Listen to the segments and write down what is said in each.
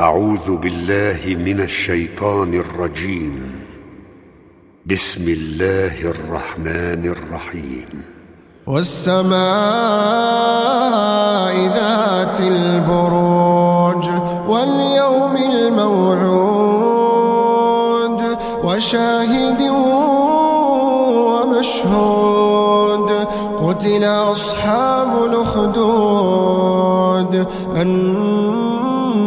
أعوذ بالله من الشيطان الرجيم. بسم الله الرحمن الرحيم. والسماء ذات البروج واليوم الموعود وشاهد ومشهود. قتل أصحاب الأخدود النار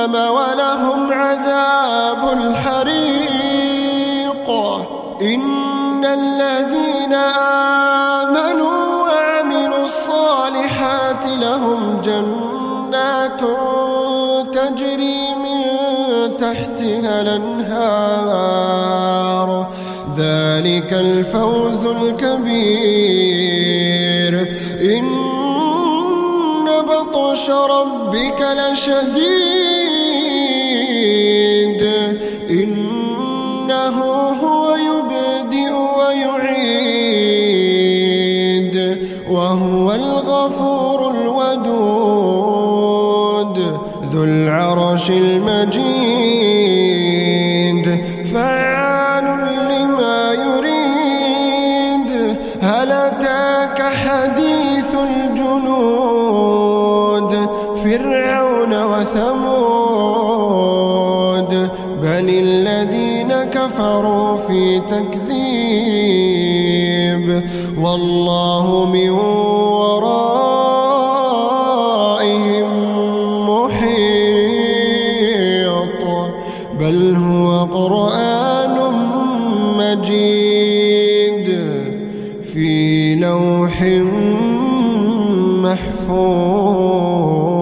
جهنم ولهم عذاب الحريق. إن الذين آمنوا وعملوا الصالحات لهم جنات تجري من تحتها الأنهار. ذلك الفوز الكبير. إن بطش ربك لشديد. إنه هو يبدئ ويعيد وهو الغفور الودود. ذو العرش المجيد فعال لما يريد. هل أتاك حديث الجنود؟ فرعون وثمود بل الذين كفروا في تكذيب. والله من ورائهم محيط بل هو قرآن مجيد في لوح محفوظ.